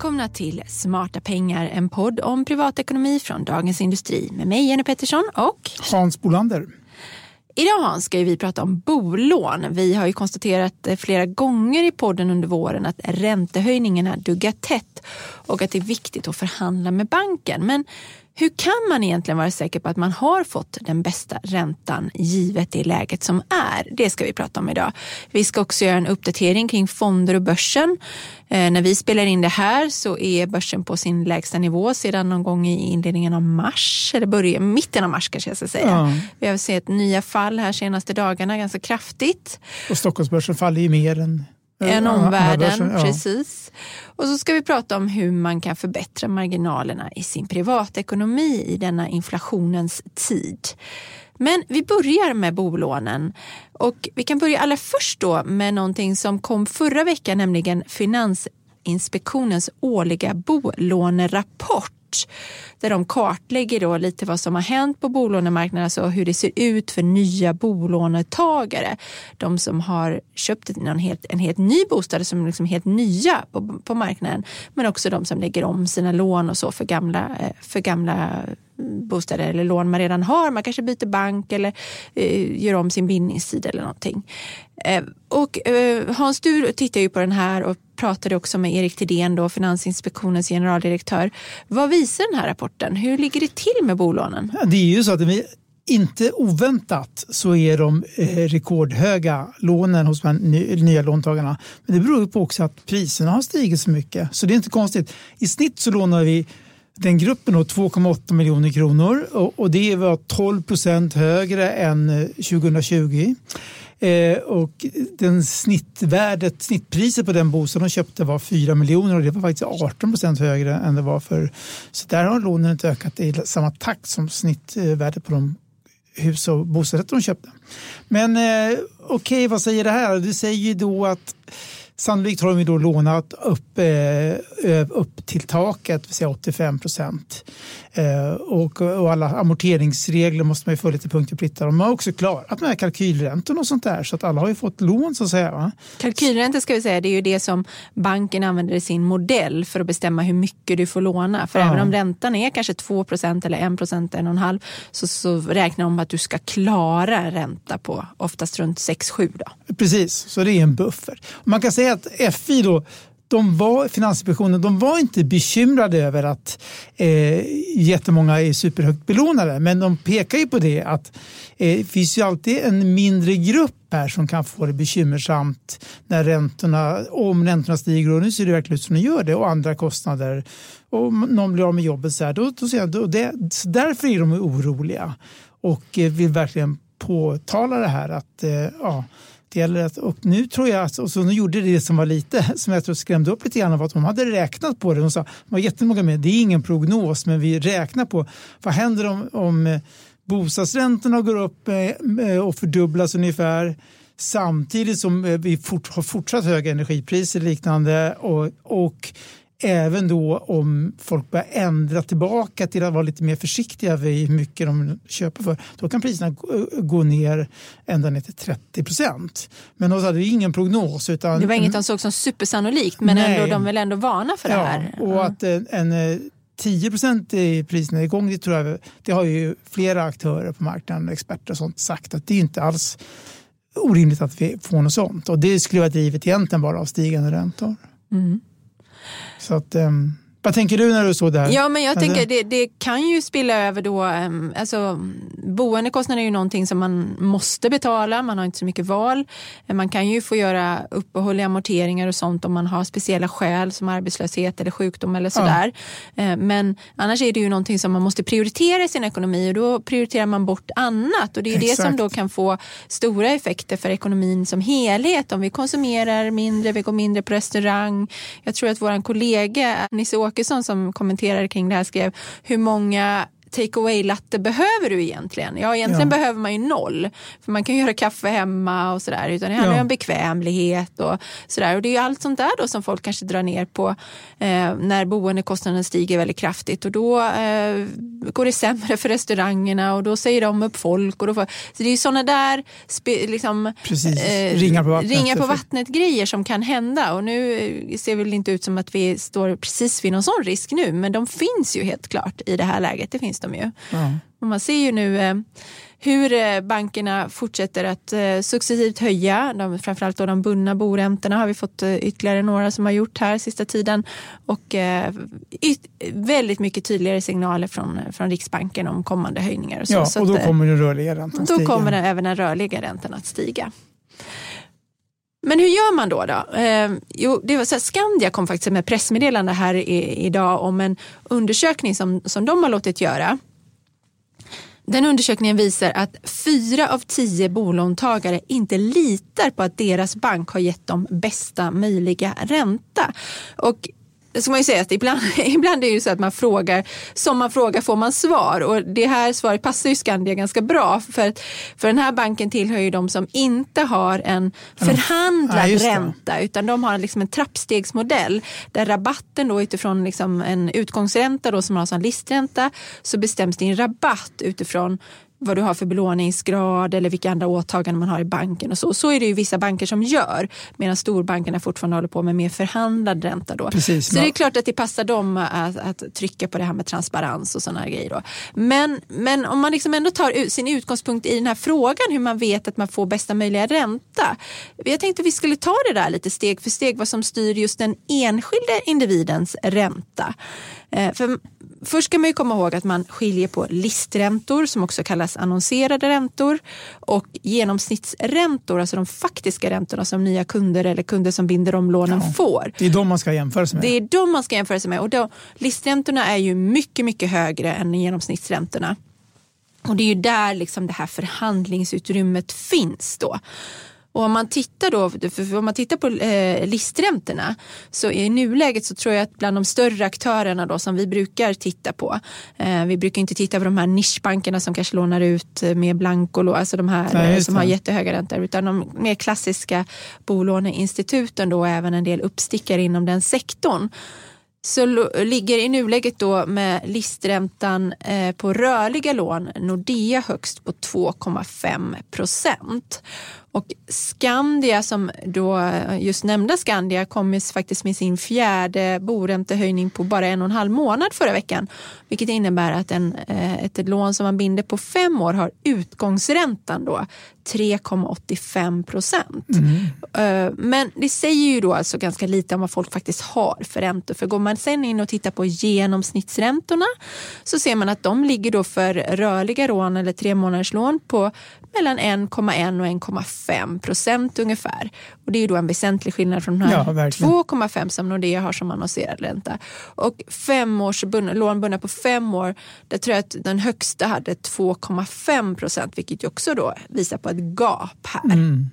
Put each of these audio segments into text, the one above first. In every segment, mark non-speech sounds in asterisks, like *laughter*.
Välkomna till Smarta pengar, en podd om privatekonomi från Dagens Industri med mig Jenny Pettersson och Hans Bolander. Idag Hans ska vi prata om bolån. Vi har ju konstaterat flera gånger i podden under våren att räntehöjningarna duggar tätt och att det är viktigt att förhandla med banken. Men hur kan man egentligen vara säker på att man har fått den bästa räntan givet det läget som är? Det ska vi prata om idag. Vi ska också göra en uppdatering kring fonder och börsen. Eh, när vi spelar in det här så är börsen på sin lägsta nivå sedan någon gång i inledningen av mars, eller början, mitten av mars kanske jag ska säga. Ja. Vi har sett nya fall här senaste dagarna ganska kraftigt. Och Stockholmsbörsen faller ju mer än än omvärlden. Ja. Precis. Och så ska vi prata om hur man kan förbättra marginalerna i sin privatekonomi i denna inflationens tid. Men vi börjar med bolånen och vi kan börja allra först då med någonting som kom förra veckan, nämligen Finansinspektionens årliga bolånerapport där de kartlägger då lite vad som har hänt på bolånemarknaden, alltså hur det ser ut för nya bolånetagare. De som har köpt en helt, en helt ny bostad som är liksom helt nya på, på marknaden, men också de som lägger om sina lån och så för gamla, eh, för gamla bostäder eller lån man redan har. Man kanske byter bank eller eh, gör om sin bindningstid eller någonting. Eh, och eh, Hans, du tittar ju på den här och pratade också med Erik Thedéen, då, Finansinspektionens generaldirektör. Vad visar den här rapporten? Hur ligger det till med bolånen? Det är ju så att vi inte oväntat så är de eh, rekordhöga lånen hos de nya låntagarna. Men det beror på också att priserna har stigit så mycket. Så det är inte konstigt. I snitt så lånar vi den gruppen 2,8 miljoner kronor och det var 12 procent högre än eh, 2020. Eh, och den snittvärdet, snittpriset på den bostaden de köpte var 4 miljoner och det var faktiskt 18 procent högre än det var för. Så där har lånen inte ökat i samma takt som snittvärdet på de hus och bostadsrätter de köpte. Men eh, okej, okay, vad säger det här? Det säger ju då att Sannolikt har de då lånat upp, eh, upp till taket, säga 85 procent. Eh, och, och, alla amorteringsregler måste man ju följa till punkt och pricka. De har också klarat med kalkylräntorna och sånt där så att alla har ju fått lån så att säga. Va? Kalkylräntor ska vi säga, det är ju det som banken använder i sin modell för att bestämma hur mycket du får låna. För ja. även om räntan är kanske 2 procent eller 1 procent, 1,5 så, så räknar de att du ska klara ränta på oftast runt 6-7. Precis, så det är en buffert. Man kan säga att FI då de var, Finansinspektionen de var inte bekymrade över att eh, jättemånga är superhögt belånade. Men de pekar ju på det att eh, det finns ju alltid en mindre grupp här som kan få det bekymmersamt när räntorna, om räntorna stiger och nu ser det verkligen ut som de gör det och andra kostnader och någon blir av med jobbet så här, då, då, jag, då det, därför är de oroliga och eh, vill verkligen påtala det här att eh, ja, det gäller att, och nu tror jag att, och så nu gjorde det som var lite, *laughs* som jag tror skrämde upp lite grann var att de hade räknat på det. De sa, de var jättemånga med, det är ingen prognos, men vi räknar på vad händer om, om eh, bostadsräntorna går upp eh, eh, och fördubblas ungefär samtidigt som vi fort, har fortsatt höga energipriser och liknande och, och även då om folk börjar ändra tillbaka till att vara lite mer försiktiga vid hur mycket de köper för, då kan priserna gå ner ända ner till 30 procent. Men de hade ingen prognos. Utan, det var inget de såg som supersannolikt, men ändå, de vill ändå varna för det ja, här. Och att en, en 10 procent i priserna igång, det, tror jag, det har ju flera aktörer på marknaden, experter och sånt, sagt att det är inte alls orimligt att vi får något sånt. Och det skulle vara drivet egentligen bara av stigande räntor. Mm. Så att, um, vad tänker du när du såg det här? Ja, men jag alltså... tänker det, det kan ju spilla över då. Alltså, boendekostnader är ju någonting som man måste betala. Man har inte så mycket val. Man kan ju få göra uppehåll i amorteringar och sånt om man har speciella skäl som arbetslöshet eller sjukdom eller sådär. Ja. Uh, men annars är det ju någonting som man måste prioritera i sin ekonomi och då prioriterar man bort annat och det är Exakt. det som då kan få stora effekter för ekonomin som helhet. Om vi konsumerar mindre, vi går mindre på restaurang. Jag tror att vår kollega Nisse Åkesson som kommenterade kring det här skrev hur många take away latte behöver du egentligen? Ja, egentligen ja. behöver man ju noll. För man kan göra kaffe hemma och sådär. Utan det handlar ja. om bekvämlighet och sådär. Och det är ju allt sånt där då som folk kanske drar ner på eh, när boendekostnaden stiger väldigt kraftigt. Och då eh, går det sämre för restaurangerna och då säger de upp folk. Och då får, så det är ju sådana där liksom, Precis. Eh, ringar på vattnet, ringar på vattnet grejer som kan hända. Och nu ser det väl inte ut som att vi står precis vid någon sån risk nu. Men de finns ju helt klart i det här läget. Det finns de ju. Och man ser ju nu eh, hur eh, bankerna fortsätter att eh, successivt höja. De, framförallt då de bundna boräntorna har vi fått ytterligare några som har gjort här sista tiden. Och väldigt mycket tydligare signaler från, från Riksbanken om kommande höjningar. Och så. Ja, och då kommer den rörliga räntan stiga. Då kommer den, även den rörliga räntan att stiga. Men hur gör man då? då? Eh, jo, det var så här, Skandia kom faktiskt med pressmeddelande här i, idag om en undersökning som, som de har låtit göra. Den undersökningen visar att fyra av tio bolåntagare inte litar på att deras bank har gett dem bästa möjliga ränta. Och det ska man ju säga att ibland, *laughs* ibland är det så att man frågar, som man frågar får man svar. Och det här svaret passar ju Skandia ganska bra för, för den här banken tillhör ju de som inte har en förhandlad ja, ränta utan de har liksom en trappstegsmodell där rabatten då utifrån liksom en utgångsränta då som har en listränta så bestäms din rabatt utifrån vad du har för belåningsgrad eller vilka andra åtaganden man har i banken och så. Så är det ju vissa banker som gör medan storbankerna fortfarande håller på med mer förhandlad ränta. Då. Precis, så det är klart att det passar dem att, att trycka på det här med transparens och sådana grejer. Då. Men, men om man liksom ändå tar sin utgångspunkt i den här frågan hur man vet att man får bästa möjliga ränta. Jag tänkte att vi skulle ta det där lite steg för steg vad som styr just den enskilda individens ränta. Eh, för först ska man ju komma ihåg att man skiljer på listräntor som också kallas annonserade räntor och genomsnittsräntor, alltså de faktiska räntorna som nya kunder eller kunder som binder om lånen ja, får. Det är de man ska jämföra sig med. Det är de man ska jämföra sig med och då, listräntorna är ju mycket, mycket högre än genomsnittsräntorna. Och det är ju där liksom det här förhandlingsutrymmet finns då. Och om man tittar, då, om man tittar på eh, listräntorna så i nuläget så tror jag att bland de större aktörerna då, som vi brukar titta på. Eh, vi brukar inte titta på de här nischbankerna som kanske lånar ut med blankolån, alltså de här Nej, eh, som har jättehöga räntor. Utan de mer klassiska bolåneinstituten då och även en del uppstickare inom den sektorn så ligger i nuläget då med listräntan eh, på rörliga lån Nordea högst på 2,5 procent. Och Skandia som då just nämnda Skandia kom faktiskt med sin fjärde boräntehöjning på bara en och en halv månad förra veckan. Vilket innebär att en, eh, ett lån som man binder på fem år har utgångsräntan då 3,85 procent. Mm. Eh, men det säger ju då alltså ganska lite om vad folk faktiskt har för räntor. För går man sen in och tittar på genomsnittsräntorna så ser man att de ligger då för rörliga lån eller tre månaders lån på mellan 1,1 och 1,5 procent ungefär. Och det är då en väsentlig skillnad från de här ja, 2,5 som Nordea har som annonserad ränta. Och femårs lån bundna på fem år, där tror jag att den högsta hade 2,5 procent, vilket ju också då visar på ett gap här. Mm.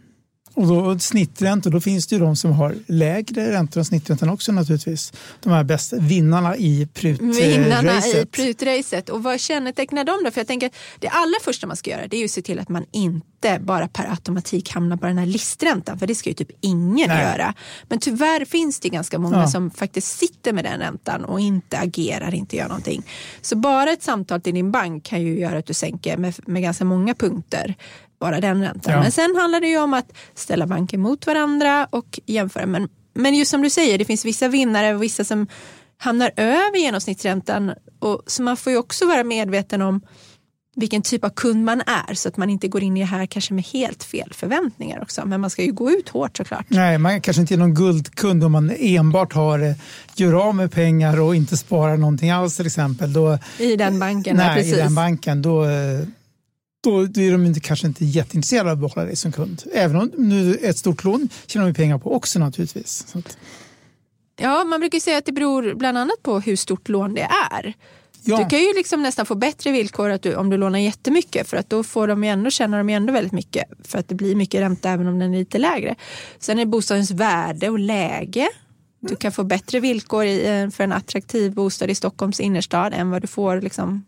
Och då snitträntor, då finns det ju de som har lägre räntor än snitträntan också naturligtvis. De här bästa vinnarna i prutracet. Vinnarna i prutracet. Och vad kännetecknar dem då? För jag tänker det allra första man ska göra det är ju att se till att man inte bara per automatik hamnar på den här listräntan. För det ska ju typ ingen Nej. göra. Men tyvärr finns det ganska många ja. som faktiskt sitter med den räntan och inte agerar, inte gör någonting. Så bara ett samtal till din bank kan ju göra att du sänker med, med ganska många punkter bara den räntan. Ja. Men sen handlar det ju om att ställa banker mot varandra och jämföra. Men, men just som du säger, det finns vissa vinnare och vissa som hamnar över genomsnittsräntan. Och, så man får ju också vara medveten om vilken typ av kund man är så att man inte går in i det här kanske med helt fel förväntningar också. Men man ska ju gå ut hårt såklart. Nej, man kanske inte är någon guldkund om man enbart har eh, gör av med pengar och inte sparar någonting alls till exempel. Då, I den banken? Nej, precis. i den banken. Då, eh, då, är de inte, kanske inte jätteintresserade av att behålla dig som kund. Även om nu ett stort lån tjänar de pengar på också naturligtvis. Att... Ja, man brukar säga att det beror bland annat på hur stort lån det är. Ja. Du kan ju liksom nästan få bättre villkor att du, om du lånar jättemycket för att då får de ändå, tjänar de ändå väldigt mycket för att det blir mycket ränta även om den är lite lägre. Sen är bostadens värde och läge. Du kan få bättre villkor i, för en attraktiv bostad i Stockholms innerstad än vad du får liksom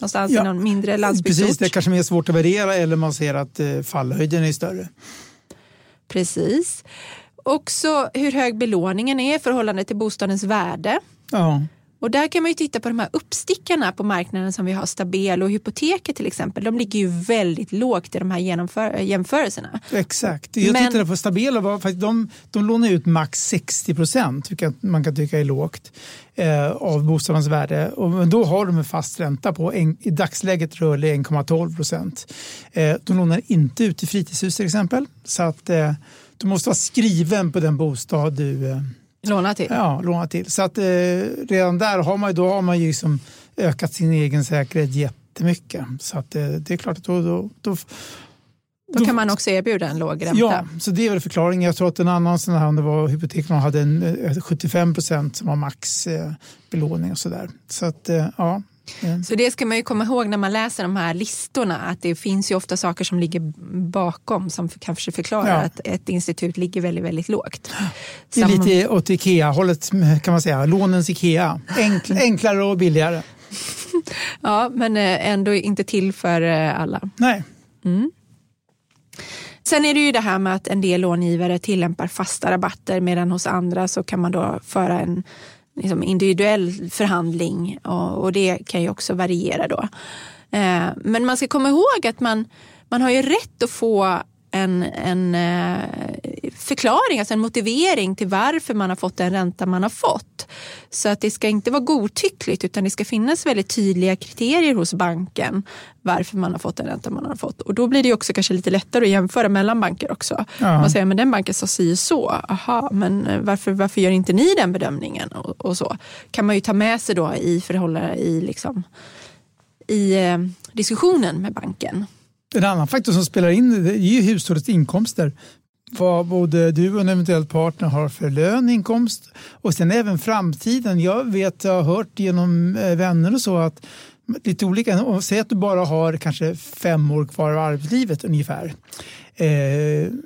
Någonstans ja, i någon mindre landsbygdsort. Precis, det är kanske mer svårt att värdera eller man ser att eh, fallhöjden är större. Precis. Också hur hög belåningen är i förhållande till bostadens värde. Ja. Och där kan man ju titta på de här uppstickarna på marknaden som vi har, Stabel och Hypoteket till exempel. De ligger ju väldigt lågt i de här jämförelserna. Exakt. Jag Men... tittade på Stabel och de, de lånar ut max 60 procent, vilket man kan tycka är lågt, eh, av bostadens värde. Och då har de en fast ränta på en, i dagsläget rörlig 1,12 procent. Eh, de lånar inte ut till fritidshus till exempel. Så att eh, du måste vara skriven på den bostad du eh, Låna till? Ja, låna till. Så att, eh, redan där har man, då har man ju liksom ökat sin egen säkerhet jättemycket. Så att, eh, det är klart att då, då, då då kan man också erbjuda en låg ränta. Ja, så det är väl förklaringen. Jag tror att en annan sån här, om det var hypoteklån, hade en 75 eh, procent som var max eh, belåning och sådär. Så att, eh, ja. Så det ska man ju komma ihåg när man läser de här listorna att det finns ju ofta saker som ligger bakom som kanske förklarar ja. att ett institut ligger väldigt, väldigt lågt. Det är lite åt Ikea-hållet kan man säga, lånens Ikea. Enkl, enklare och billigare. *laughs* ja, men eh, ändå inte till för eh, alla. Nej. Mm. Sen är det ju det här med att en del långivare tillämpar fasta rabatter medan hos andra så kan man då föra en liksom individuell förhandling och, och, det kan ju också variera då. Eh, men man ska komma ihåg att man, man har ju rätt att få en, en eh, förklaring, alltså en motivering till varför man har fått den ränta man har fått. Så att det ska inte vara godtyckligt utan det ska finnas väldigt tydliga kriterier hos banken varför man har fått den ränta man har fått. Och då blir det också kanske lite lättare att jämföra mellan banker också. Ja. Man säger, men den banken sa si så, aha, men varför, varför gör inte ni den bedömningen? Och, och så kan man ju ta med sig då i förhållande i, liksom, i eh, diskussionen med banken. En annan faktor som spelar in är ju hushållets inkomster. Vad både du och en eventuell partner har för lön, inkomst och sen även framtiden. Jag vet, jag har hört genom eh, vänner och så att lite olika, säg att du bara har kanske fem år kvar av arbetslivet ungefär Eh,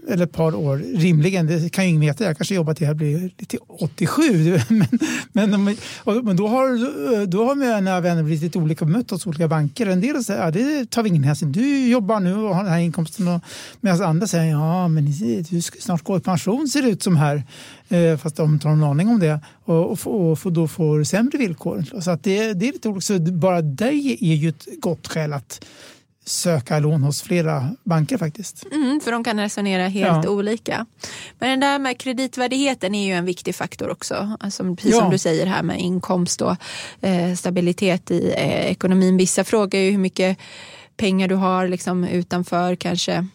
eller ett par år rimligen. Det kan ju ingen veta. Jag kanske jobbar till jag blir till *laughs* 87. men, men, men då har, då har mina vänner blivit lite olika bemötta hos olika banker. En del säger ja, det tar vi ingen hänsyn Du jobbar nu och har den här inkomsten. medan andra säger ja, men du ska snart gå i pension ser det ut som här. Eh, fast de inte har någon aning om det och, och, och, då får sämre villkor. Så att det, det är lite olika. Så bara det är ju ett gott skäl att söka lån hos flera banker faktiskt. Mm, för de kan resonera helt ja. olika. Men det där med kreditvärdigheten är ju en viktig faktor också. Alltså, precis ja. som du säger här med inkomst och eh, stabilitet i eh, ekonomin. Vissa frågar ju hur mycket pengar du har liksom, utanför kanske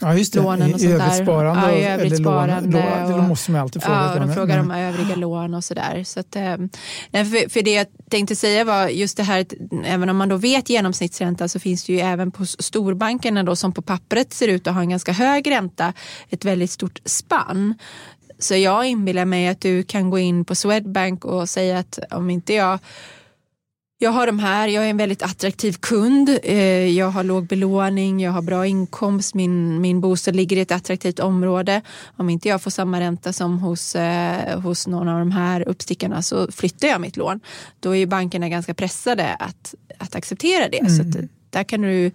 Ja, just det. lånen och sånt övrigt sparande, ja, i övrigt sparande lån, det måste man alltid fråga. Ja, de frågar om övriga lån och sådär. Så att, eh, för, för det jag tänkte säga var just det här att även om man då vet genomsnittsränta så finns det ju även på storbankerna då som på pappret ser ut att ha en ganska hög ränta ett väldigt stort spann. Så jag inbillar mig att du kan gå in på Swedbank och säga att om inte jag jag har de här, jag är en väldigt attraktiv kund, eh, jag har låg belåning, jag har bra inkomst, min, min bostad ligger i ett attraktivt område. Om inte jag får samma ränta som hos, eh, hos någon av de här uppstickarna så flyttar jag mitt lån. Då är ju bankerna ganska pressade att, att acceptera det. Mm. Så där kan du,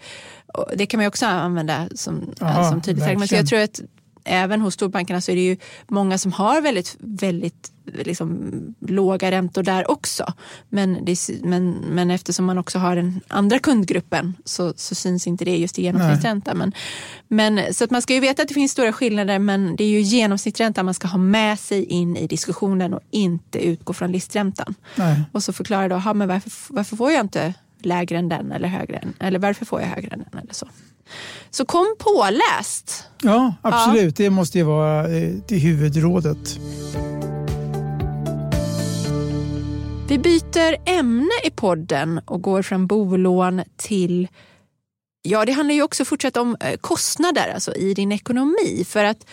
det kan man också använda som, Aha, som tydligt argument. Så jag tror att även hos storbankerna så är det ju många som har väldigt, väldigt liksom, låga räntor där också. Men, det, men, men eftersom man också har den andra kundgruppen så, så syns inte det just i genomsnittsränta. Men, men, så att man ska ju veta att det finns stora skillnader men det är ju genomsnittsränta man ska ha med sig in i diskussionen och inte utgå från listräntan. Nej. Och så förklara då, men varför, varför får jag inte lägre än den eller högre än, eller varför får jag högre än den eller så. Så kom påläst. Ja, absolut. Ja. Det måste ju vara eh, det huvudrådet. Vi byter ämne i podden och går från bolån till Ja, det handlar ju också fortsatt om eh, kostnader alltså i din ekonomi. För att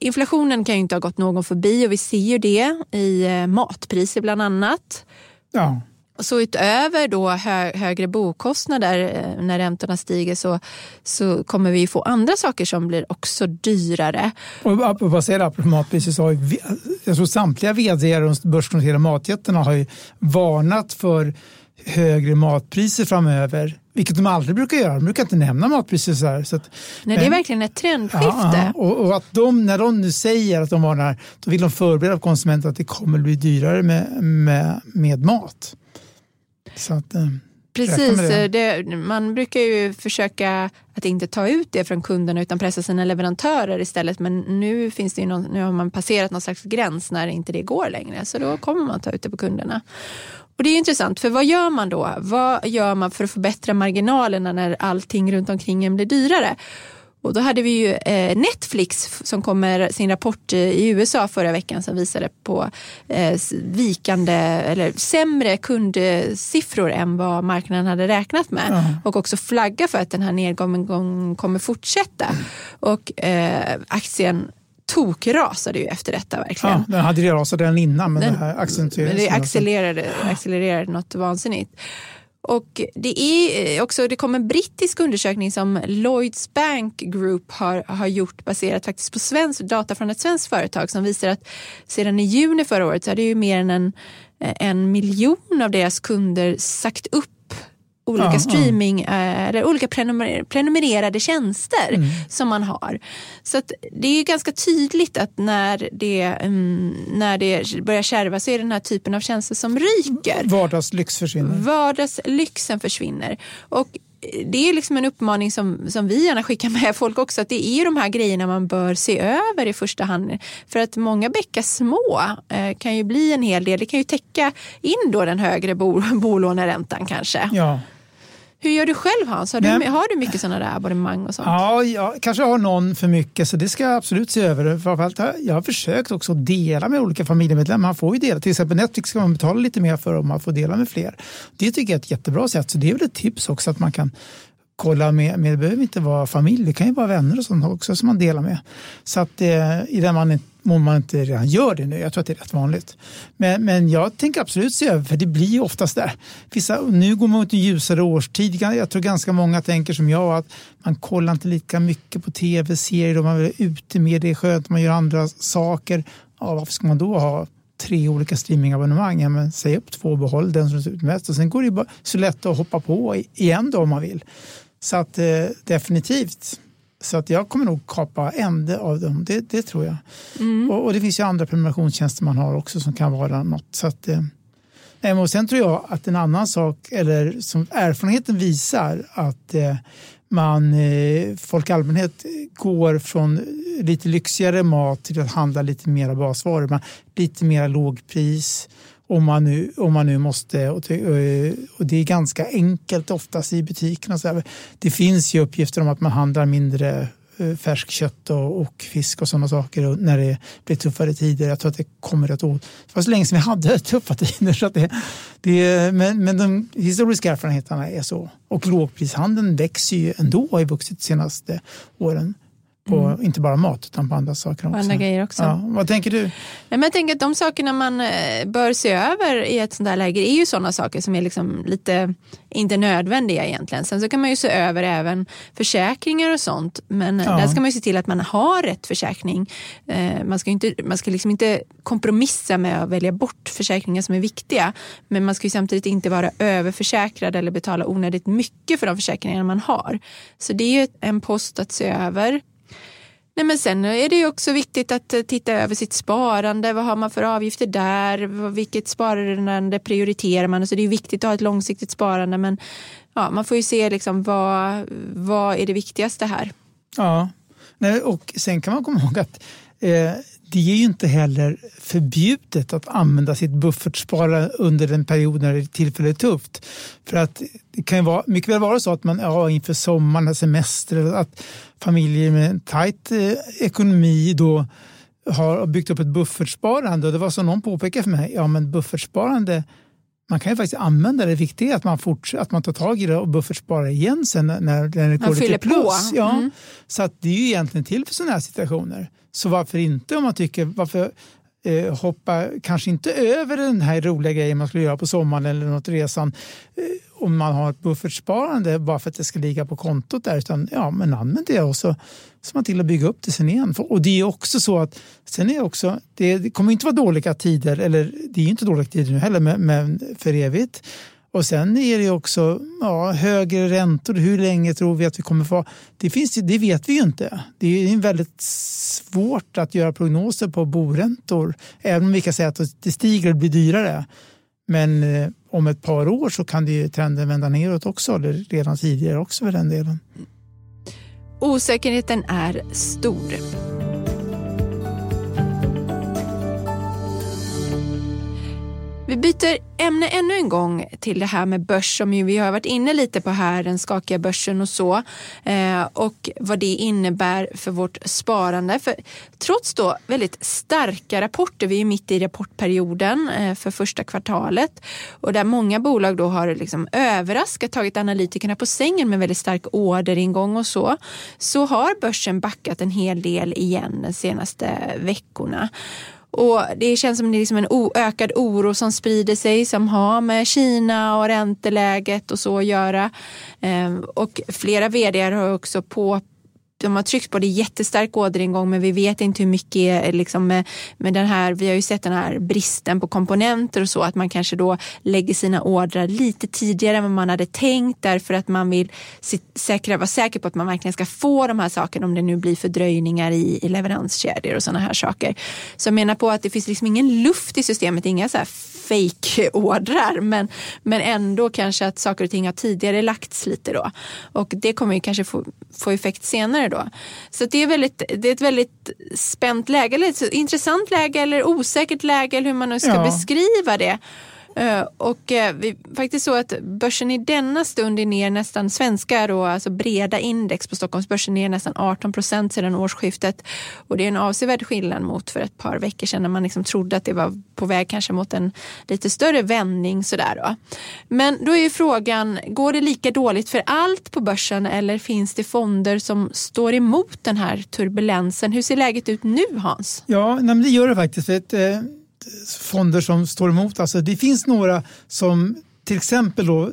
inflationen kan ju inte ha gått någon förbi och vi ser ju det i eh, matpriser bland annat. Ja. Så utöver då hö högre bokostnader eh, när räntorna stiger så, så kommer vi få andra saker som blir också dyrare. Och säger apropå matpriser så har jag tror samtliga vd och börsnoterade matjättarna har ju varnat för högre matpriser framöver. Vilket de aldrig brukar göra. De brukar inte nämna matpriser så här. Så att, Nej, det är verkligen ett trendskifte. Ja, och, och, att de, när de nu säger att de varnar, då vill de förbereda konsumenten att det kommer bli dyrare med, med, med mat. Så att, eh, Precis, det. Det, man brukar ju försöka att inte ta ut det från kunderna utan pressa sina leverantörer istället. Men nu, finns det någon, nu har man passerat någon slags gräns när inte det går längre. Så då kommer man ta ut det på kunderna. Och det är intressant, för vad gör man då? Vad gör man för att förbättra marginalerna när allting runt omkring en blir dyrare? Och då hade vi ju eh, Netflix som kom med sin rapport i USA förra veckan som visade på eh, vikande eller sämre kundsiffror än vad marknaden hade räknat med. Mm. Och också flagga för att den här nedgången kommer fortsätta. Och eh, aktien tokrasade ju efter detta verkligen. Ja, den hade rasat redan innan men den, det här accentuerades. Det accelererade, accelererade något vansinnigt. Och det, är eh, också, det kom en brittisk undersökning som Lloyds Bank Group har, har gjort baserat faktiskt på svensk data från ett svenskt företag som visar att sedan i juni förra året så hade ju mer än en, eh, en miljon av deras kunder sagt upp olika ja, streaming ja. Eh, eller olika prenumer prenumererade tjänster mm. som man har. Så det är ganska tydligt att när det, um, när det börjar kärva så är det den här typen av tjänster som ryker. Vardagslyx försvinner. Vardagslyxen försvinner. Och det är liksom en uppmaning som, som vi gärna skickar med folk också, att det är de här grejerna man bör se över i första hand. För att många bäckar små eh, kan ju bli en hel del. Det kan ju täcka in då den högre bo, bolåneräntan kanske. Ja. Hur gör du själv Hans? Har, du, har du mycket sådana där abonnemang och sånt? Ja, jag kanske har någon för mycket så det ska jag absolut se över. Framförallt, jag har försökt också dela med olika familjemedlemmar. Man får ju dela, till exempel Netflix ska man betala lite mer för om man får dela med fler. Det tycker jag är ett jättebra sätt. Så det är väl ett tips också att man kan kolla med, med det behöver inte vara familj, det kan ju vara vänner och sånt också som man delar med. Så att eh, i den man om man inte redan gör det nu. Jag tror att det är rätt vanligt. Men, men jag tänker absolut se över, för det blir ju oftast där. Vissa, nu går man mot en ljusare årstid. Jag tror ganska många tänker som jag att man kollar inte lika mycket på tv-serier och man vill ute mer. Det är skönt man gör andra saker. Ja, varför ska man då ha tre olika streamingabonnemang? Ja, men säg upp två och behåll den som ser ut mest. Och sen går det bara så lätt att hoppa på igen då om man vill. Så att eh, definitivt så att jag kommer nog kapa en av dem, det, det tror jag. Mm. Och, och, det finns ju andra prenumerationstjänster man har också som kan vara något. Så att, eh, och sen tror jag att en annan sak, eller som erfarenheten visar att eh, man, eh, folk i allmänhet går från lite lyxigare mat till att handla lite mer basvaror. Man, lite mer lågpris om man nu, om man nu måste. Och eh, det är ganska enkelt oftast i butikerna. Det finns ju uppgifter om att man handlar mindre eh, färsk kött och, och fisk och sådana saker när det blir tuffare tider. Jag tror att det kommer att åt. Det var så länge sedan vi hade *laughs* tuffa tider. Så det, det, men, men de historiska erfarenheterna är så. Och lågprishandeln växer ju ändå, har vuxit de senaste åren på mm. inte bara mat utan på andra saker också. Andra grejer också. Ja, vad tänker du? Nej, men jag tänker att de sakerna man eh, bör se över i ett sånt där läge är ju sådana saker som är liksom lite inte nödvändiga egentligen. Sen så kan man ju se över även försäkringar och sånt. Men ja. där ska man ju se till att man har rätt försäkring. Eh, man ska, inte, man ska liksom inte kompromissa med att välja bort försäkringar som är viktiga. Men man ska ju samtidigt inte vara överförsäkrad eller betala onödigt mycket för de försäkringar man har. Så det är ju en post att se över. Nej, men sen är det också viktigt att eh, titta över sitt sparande. Vad har man för avgifter där? Vilket sparande prioriterar man? Så det är viktigt att ha ett långsiktigt sparande men ja, man får ju se liksom vad, vad är det viktigaste här. Ja, Nej, och sen kan man komma ihåg att eh, det är ju inte heller förbjudet att använda sitt buffertspara under den period när det är tufft. För att det kan ju vara, mycket väl vara så att man ja, inför sommaren, semester, att familjer med en tajt eh, ekonomi då har byggt upp ett buffertsparande. Och det var som någon påpekade för mig, ja men buffertsparande man kan ju faktiskt använda det. Det viktiga är att man, fortsätter, att man tar tag i det och buffertsparar igen sen när, när det går lite plus. På. Ja. Mm. Så att det är ju egentligen till för sådana här situationer. Så varför inte om man tycker, varför eh, hoppa kanske inte över den här roliga grejen man skulle göra på sommaren eller något resan eh, om man har ett buffertsparande bara för att det ska ligga på kontot där utan ja, men använd det och så ser man till att bygga upp det sen igen. Och det är också så att sen är också, det, det kommer inte vara dåliga tider eller det är inte dåliga tider nu heller men, men för evigt och sen är det också ja, högre räntor. Hur länge tror vi att vi kommer få? Det, finns, det vet vi ju inte. Det är väldigt svårt att göra prognoser på boräntor. Även om vi kan säga att det stiger och blir dyrare. Men eh, om ett par år så kan det trenden vända neråt också. Eller redan tidigare också för den delen. Osäkerheten är stor. Vi byter ämne ännu en gång till det här med börs som vi har varit inne lite på här, den skakiga börsen och så eh, och vad det innebär för vårt sparande. För trots då väldigt starka rapporter, vi är mitt i rapportperioden eh, för första kvartalet och där många bolag då har liksom överraskat, tagit analytikerna på sängen med väldigt stark orderingång och så, så har börsen backat en hel del igen de senaste veckorna. Och Det känns som det är liksom en ökad oro som sprider sig som har med Kina och ränteläget och så att göra. Ehm, och flera vd har också på de har tryckt på det jättestark orderingång men vi vet inte hur mycket eh, liksom med, med den här, vi har ju sett den här bristen på komponenter och så att man kanske då lägger sina ordrar lite tidigare än vad man hade tänkt därför att man vill säkra, vara säker på att man verkligen ska få de här sakerna om det nu blir fördröjningar i, i leveranskedjor och sådana här saker. Så jag menar på att det finns liksom ingen luft i systemet, inga så här fake-ordrar men, men ändå kanske att saker och ting har tidigare lagts lite då. Och det kommer ju kanske få, få effekt senare då. Så det är, väldigt, det är ett väldigt spänt läge, eller ett intressant läge eller osäkert läge eller hur man nu ska ja. beskriva det. Eh, och eh, vi, faktiskt så att börsen i denna stund är ner nästan svenska då, alltså breda index på Stockholmsbörsen ner nästan 18 procent sedan årsskiftet. Och det är en avsevärd skillnad mot för ett par veckor sedan när man liksom trodde att det var på väg kanske mot en lite större vändning sådär då. Men då är ju frågan, går det lika dåligt för allt på börsen eller finns det fonder som står emot den här turbulensen? Hur ser läget ut nu Hans? Ja, det gör det faktiskt. För att, eh fonder som står emot. Alltså det finns några som till exempel då,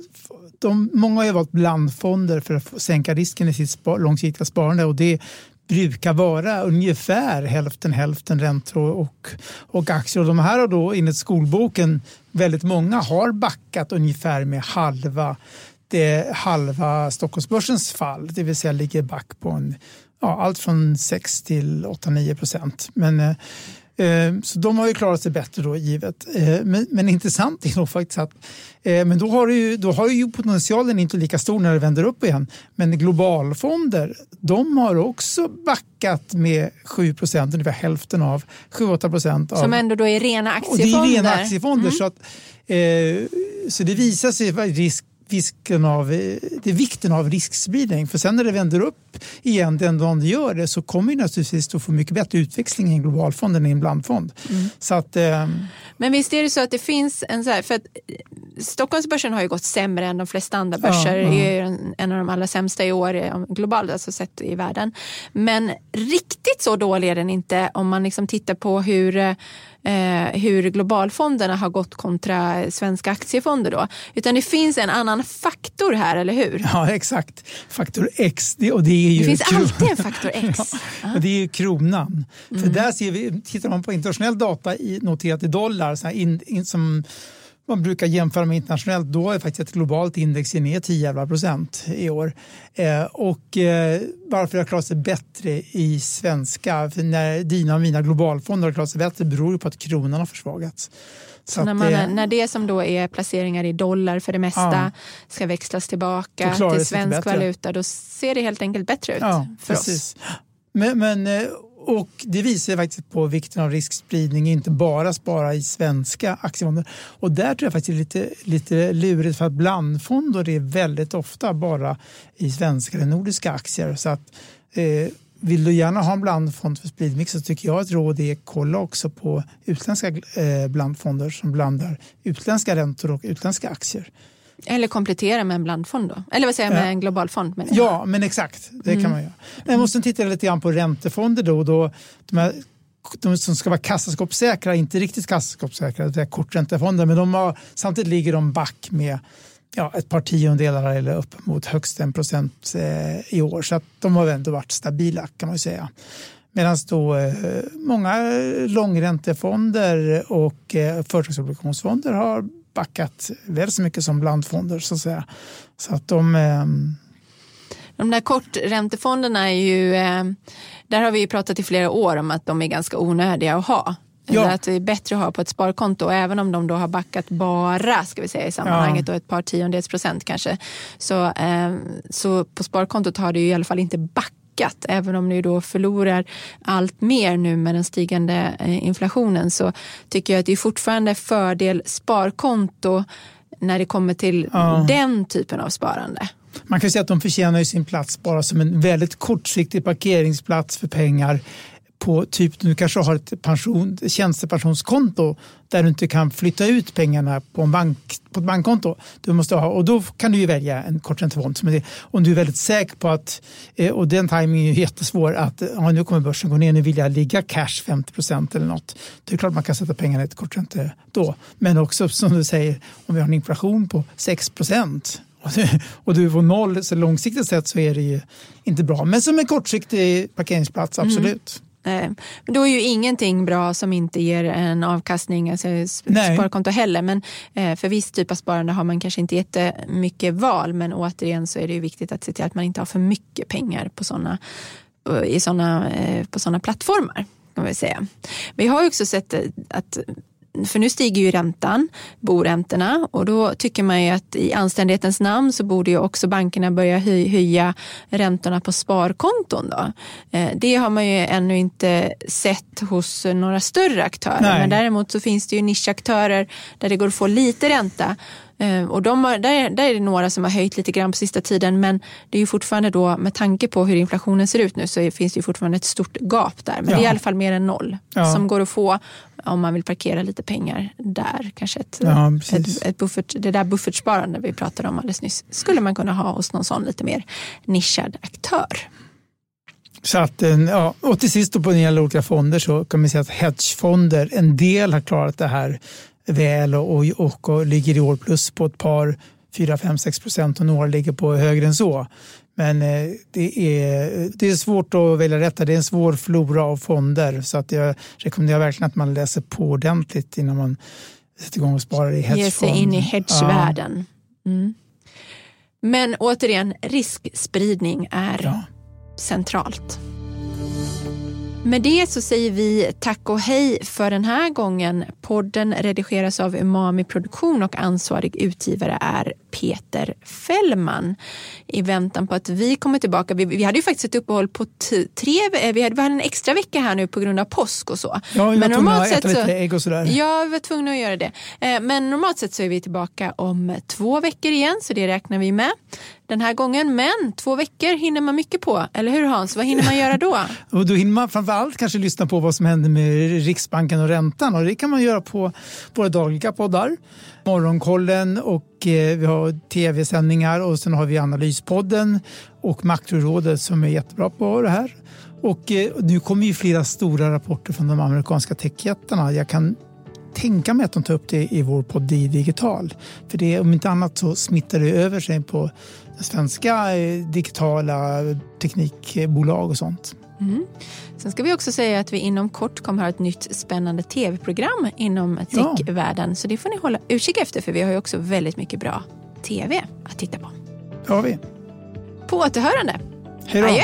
de, många har valt blandfonder för att sänka risken i sitt spar, långsiktiga sparande och det brukar vara ungefär hälften hälften räntor och, och aktier. Och de här har då enligt skolboken väldigt många har backat ungefär med halva det halva Stockholmsbörsens fall, det vill säga ligger back på en, ja, allt från 6 till 8-9 procent. Men Eh, så de har ju klarat sig bättre då givet. Eh, men, men intressant är nog faktiskt att eh, men då har, ju, då har ju potentialen inte lika stor när det vänder upp igen. Men globalfonder, de har också backat med 7 procent, ungefär hälften av 7-8 procent. Som ändå då är rena aktiefonder. Och det är rena aktiefonder. Mm. Så, att, eh, så det visar sig risk risken av, det är vikten av riskspridning. För sen när det vänder upp igen den dagen det gör det så kommer vi naturligtvis att få mycket bättre utväxling i en globalfond än i en blandfond. Mm. Så att, eh, Men visst är det så att det finns en så här, för att Stockholmsbörsen har ju gått sämre än de flesta andra börser. Ja, ja. Det är en av de allra sämsta i år globalt, alltså sett i världen. Men riktigt så dålig är den inte om man liksom tittar på hur eh, hur globalfonderna har gått kontra svenska aktiefonder då. Utan det finns en annan faktor här, eller hur? Ja, exakt. Faktor X. Det, och det, är ju det finns alltid en faktor *laughs* X. ja, och det är ju kronan. Mm. För där ser vi, tittar man på internationell data i, noterat i dollar, så in, in, som man brukar jämföra med internationellt, då är faktiskt ett globalt index ner 10 procent i år. Eh, och eh, varför det har klarat sig bättre i svenska, för när dina och mina globalfonder har klarat sig bättre beror på att kronan har försvagats. Så när, man, det, när det som då är placeringar i dollar för det mesta ja, ska växlas tillbaka till svensk valuta, då ser det helt enkelt bättre ut ja, för precis. oss. Men, men eh, och det visar faktiskt på vikten av riskspridning, inte bara spara i svenska aktiefonder. Och där tror jag faktiskt det är lite, lite lurigt för att blandfonder är väldigt ofta bara i svenska eller nordiska aktier. Så att, eh, vill du gärna ha en blandfond för spridmix så tycker jag att råd är att kolla också på utländska eh, blandfonder som blandar utländska räntor och utländska aktier. Eller komplettera med en blandfond då? Eller vad säger jag, med en globalfond? Men ja, men exakt. Det mm. kan man göra. Jag måste titta lite grann på räntefonder då. då de, här, de som ska vara kassaskåpssäkra, inte riktigt kassaskåpssäkra, det är korträntefonder, men de har, samtidigt ligger de back med ja, ett par tiondelar eller upp mot högst en procent eh, i år. Så att de har ändå varit stabila kan man säga. Medan då eh, många långräntefonder och eh, företagsobligationsfonder har backat väl så mycket som blandfonder så att säga. Så att de... Eh... De där korträntefonderna är ju, eh, där har vi ju pratat i flera år om att de är ganska onödiga att ha. Ja. Att det är bättre att ha på ett sparkonto även om de då har backat bara ska vi säga, i sammanhanget ja. och ett par tiondels procent kanske. Så, eh, så på sparkontot har det ju i alla fall inte backat även om ni då förlorar allt mer nu med den stigande eh, inflationen så tycker jag att det är fortfarande fördel sparkonto när det kommer till ja. den typen av sparande. Man kan säga att de förtjänar sin plats bara som en väldigt kortsiktig parkeringsplats för pengar på typ, du kanske har ett pension, tjänstepensionskonto där du inte kan flytta ut pengarna på, en bank, på ett bankkonto. Du måste ha, och då kan du välja en korträntefond. Om du är väldigt säker på att, eh, och den timingen är ju jättesvår, att ja, nu kommer börsen gå ner, nu vill jag ligga cash 50 procent eller något. Det är klart man kan sätta pengarna i ett kortränte då. Men också som du säger, om vi har en inflation på 6 procent och du får noll, så långsiktigt sett så är det ju inte bra. Men som en kortsiktig parkeringsplats, mm. Absolut. Men då är ju ingenting bra som inte ger en avkastning, alltså sparkonto heller. Men eh, för viss typ av sparande har man kanske inte jättemycket val. Men återigen så är det ju viktigt att se till att man inte har för mycket pengar på såna, i såna, eh, på sådana plattformar. Kan vi, säga. vi har också sett att för nu stiger ju räntan, boräntorna och då tycker man ju att i anständighetens namn så borde ju också bankerna börja höja räntorna på sparkonton. Då. Eh, det har man ju ännu inte sett hos några större aktörer Nej. men däremot så finns det ju nischaktörer där det går att få lite ränta och de har, där, där är det några som har höjt lite grann på sista tiden men det är ju fortfarande då med tanke på hur inflationen ser ut nu så finns det ju fortfarande ett stort gap där. Men ja. det är i alla fall mer än noll ja. som går att få om man vill parkera lite pengar där. Kanske ett, ja, ett, ett buffert, det där buffertsparande vi pratade om alldeles nyss skulle man kunna ha hos någon sån lite mer nischad aktör. Så att, eh, ja, och till sist då på gäller olika fonder så kan man säga att hedgefonder, en del har klarat det här väl och, och, och ligger i år plus på ett par 4, 5, 6 procent och några ligger på högre än så. Men eh, det är, det är svårt att välja rätt. Det är en svår flora av fonder så att jag rekommenderar verkligen att man läser på ordentligt innan man sätter igång och sparar i hedgefond. Ge sig in i hedgevärlden. Ja. Mm. Men återigen, riskspridning är ja. centralt. Med det så säger vi tack och hej för den här gången. Podden redigeras av Umami Produktion och ansvarig utgivare är Peter Fällman. I väntan på att vi kommer tillbaka. Vi, vi hade ju faktiskt ett uppehåll på tre, vi hade, vi hade en extra vecka här nu på grund av påsk och så. Ja, vi var tvungna att äta lite ägg och sådär. Ja, vi var tvungna att göra det. Eh, men normalt sett så är vi tillbaka om två veckor igen, så det räknar vi med den här gången. Men två veckor hinner man mycket på, eller hur Hans? Vad hinner man göra då? *laughs* och då hinner man framförallt kanske lyssna på vad som händer med Riksbanken och räntan och det kan man göra på våra dagliga poddar. Morgonkollen och eh, vi har tv-sändningar och sen har vi Analyspodden och Makrorådet som är jättebra på det här. Och eh, nu kommer ju flera stora rapporter från de amerikanska techjättarna. Jag kan tänka mig att de tar upp det i vår podd Digital. För det, om inte annat så smittar det över sig på svenska eh, digitala teknikbolag och sånt. Mm. Sen ska vi också säga att vi inom kort kommer ha ett nytt spännande tv-program inom techvärlden. Ja. Så det får ni hålla utkik efter för vi har ju också väldigt mycket bra tv att titta på. Det har vi. På återhörande. Hej då. Adjö.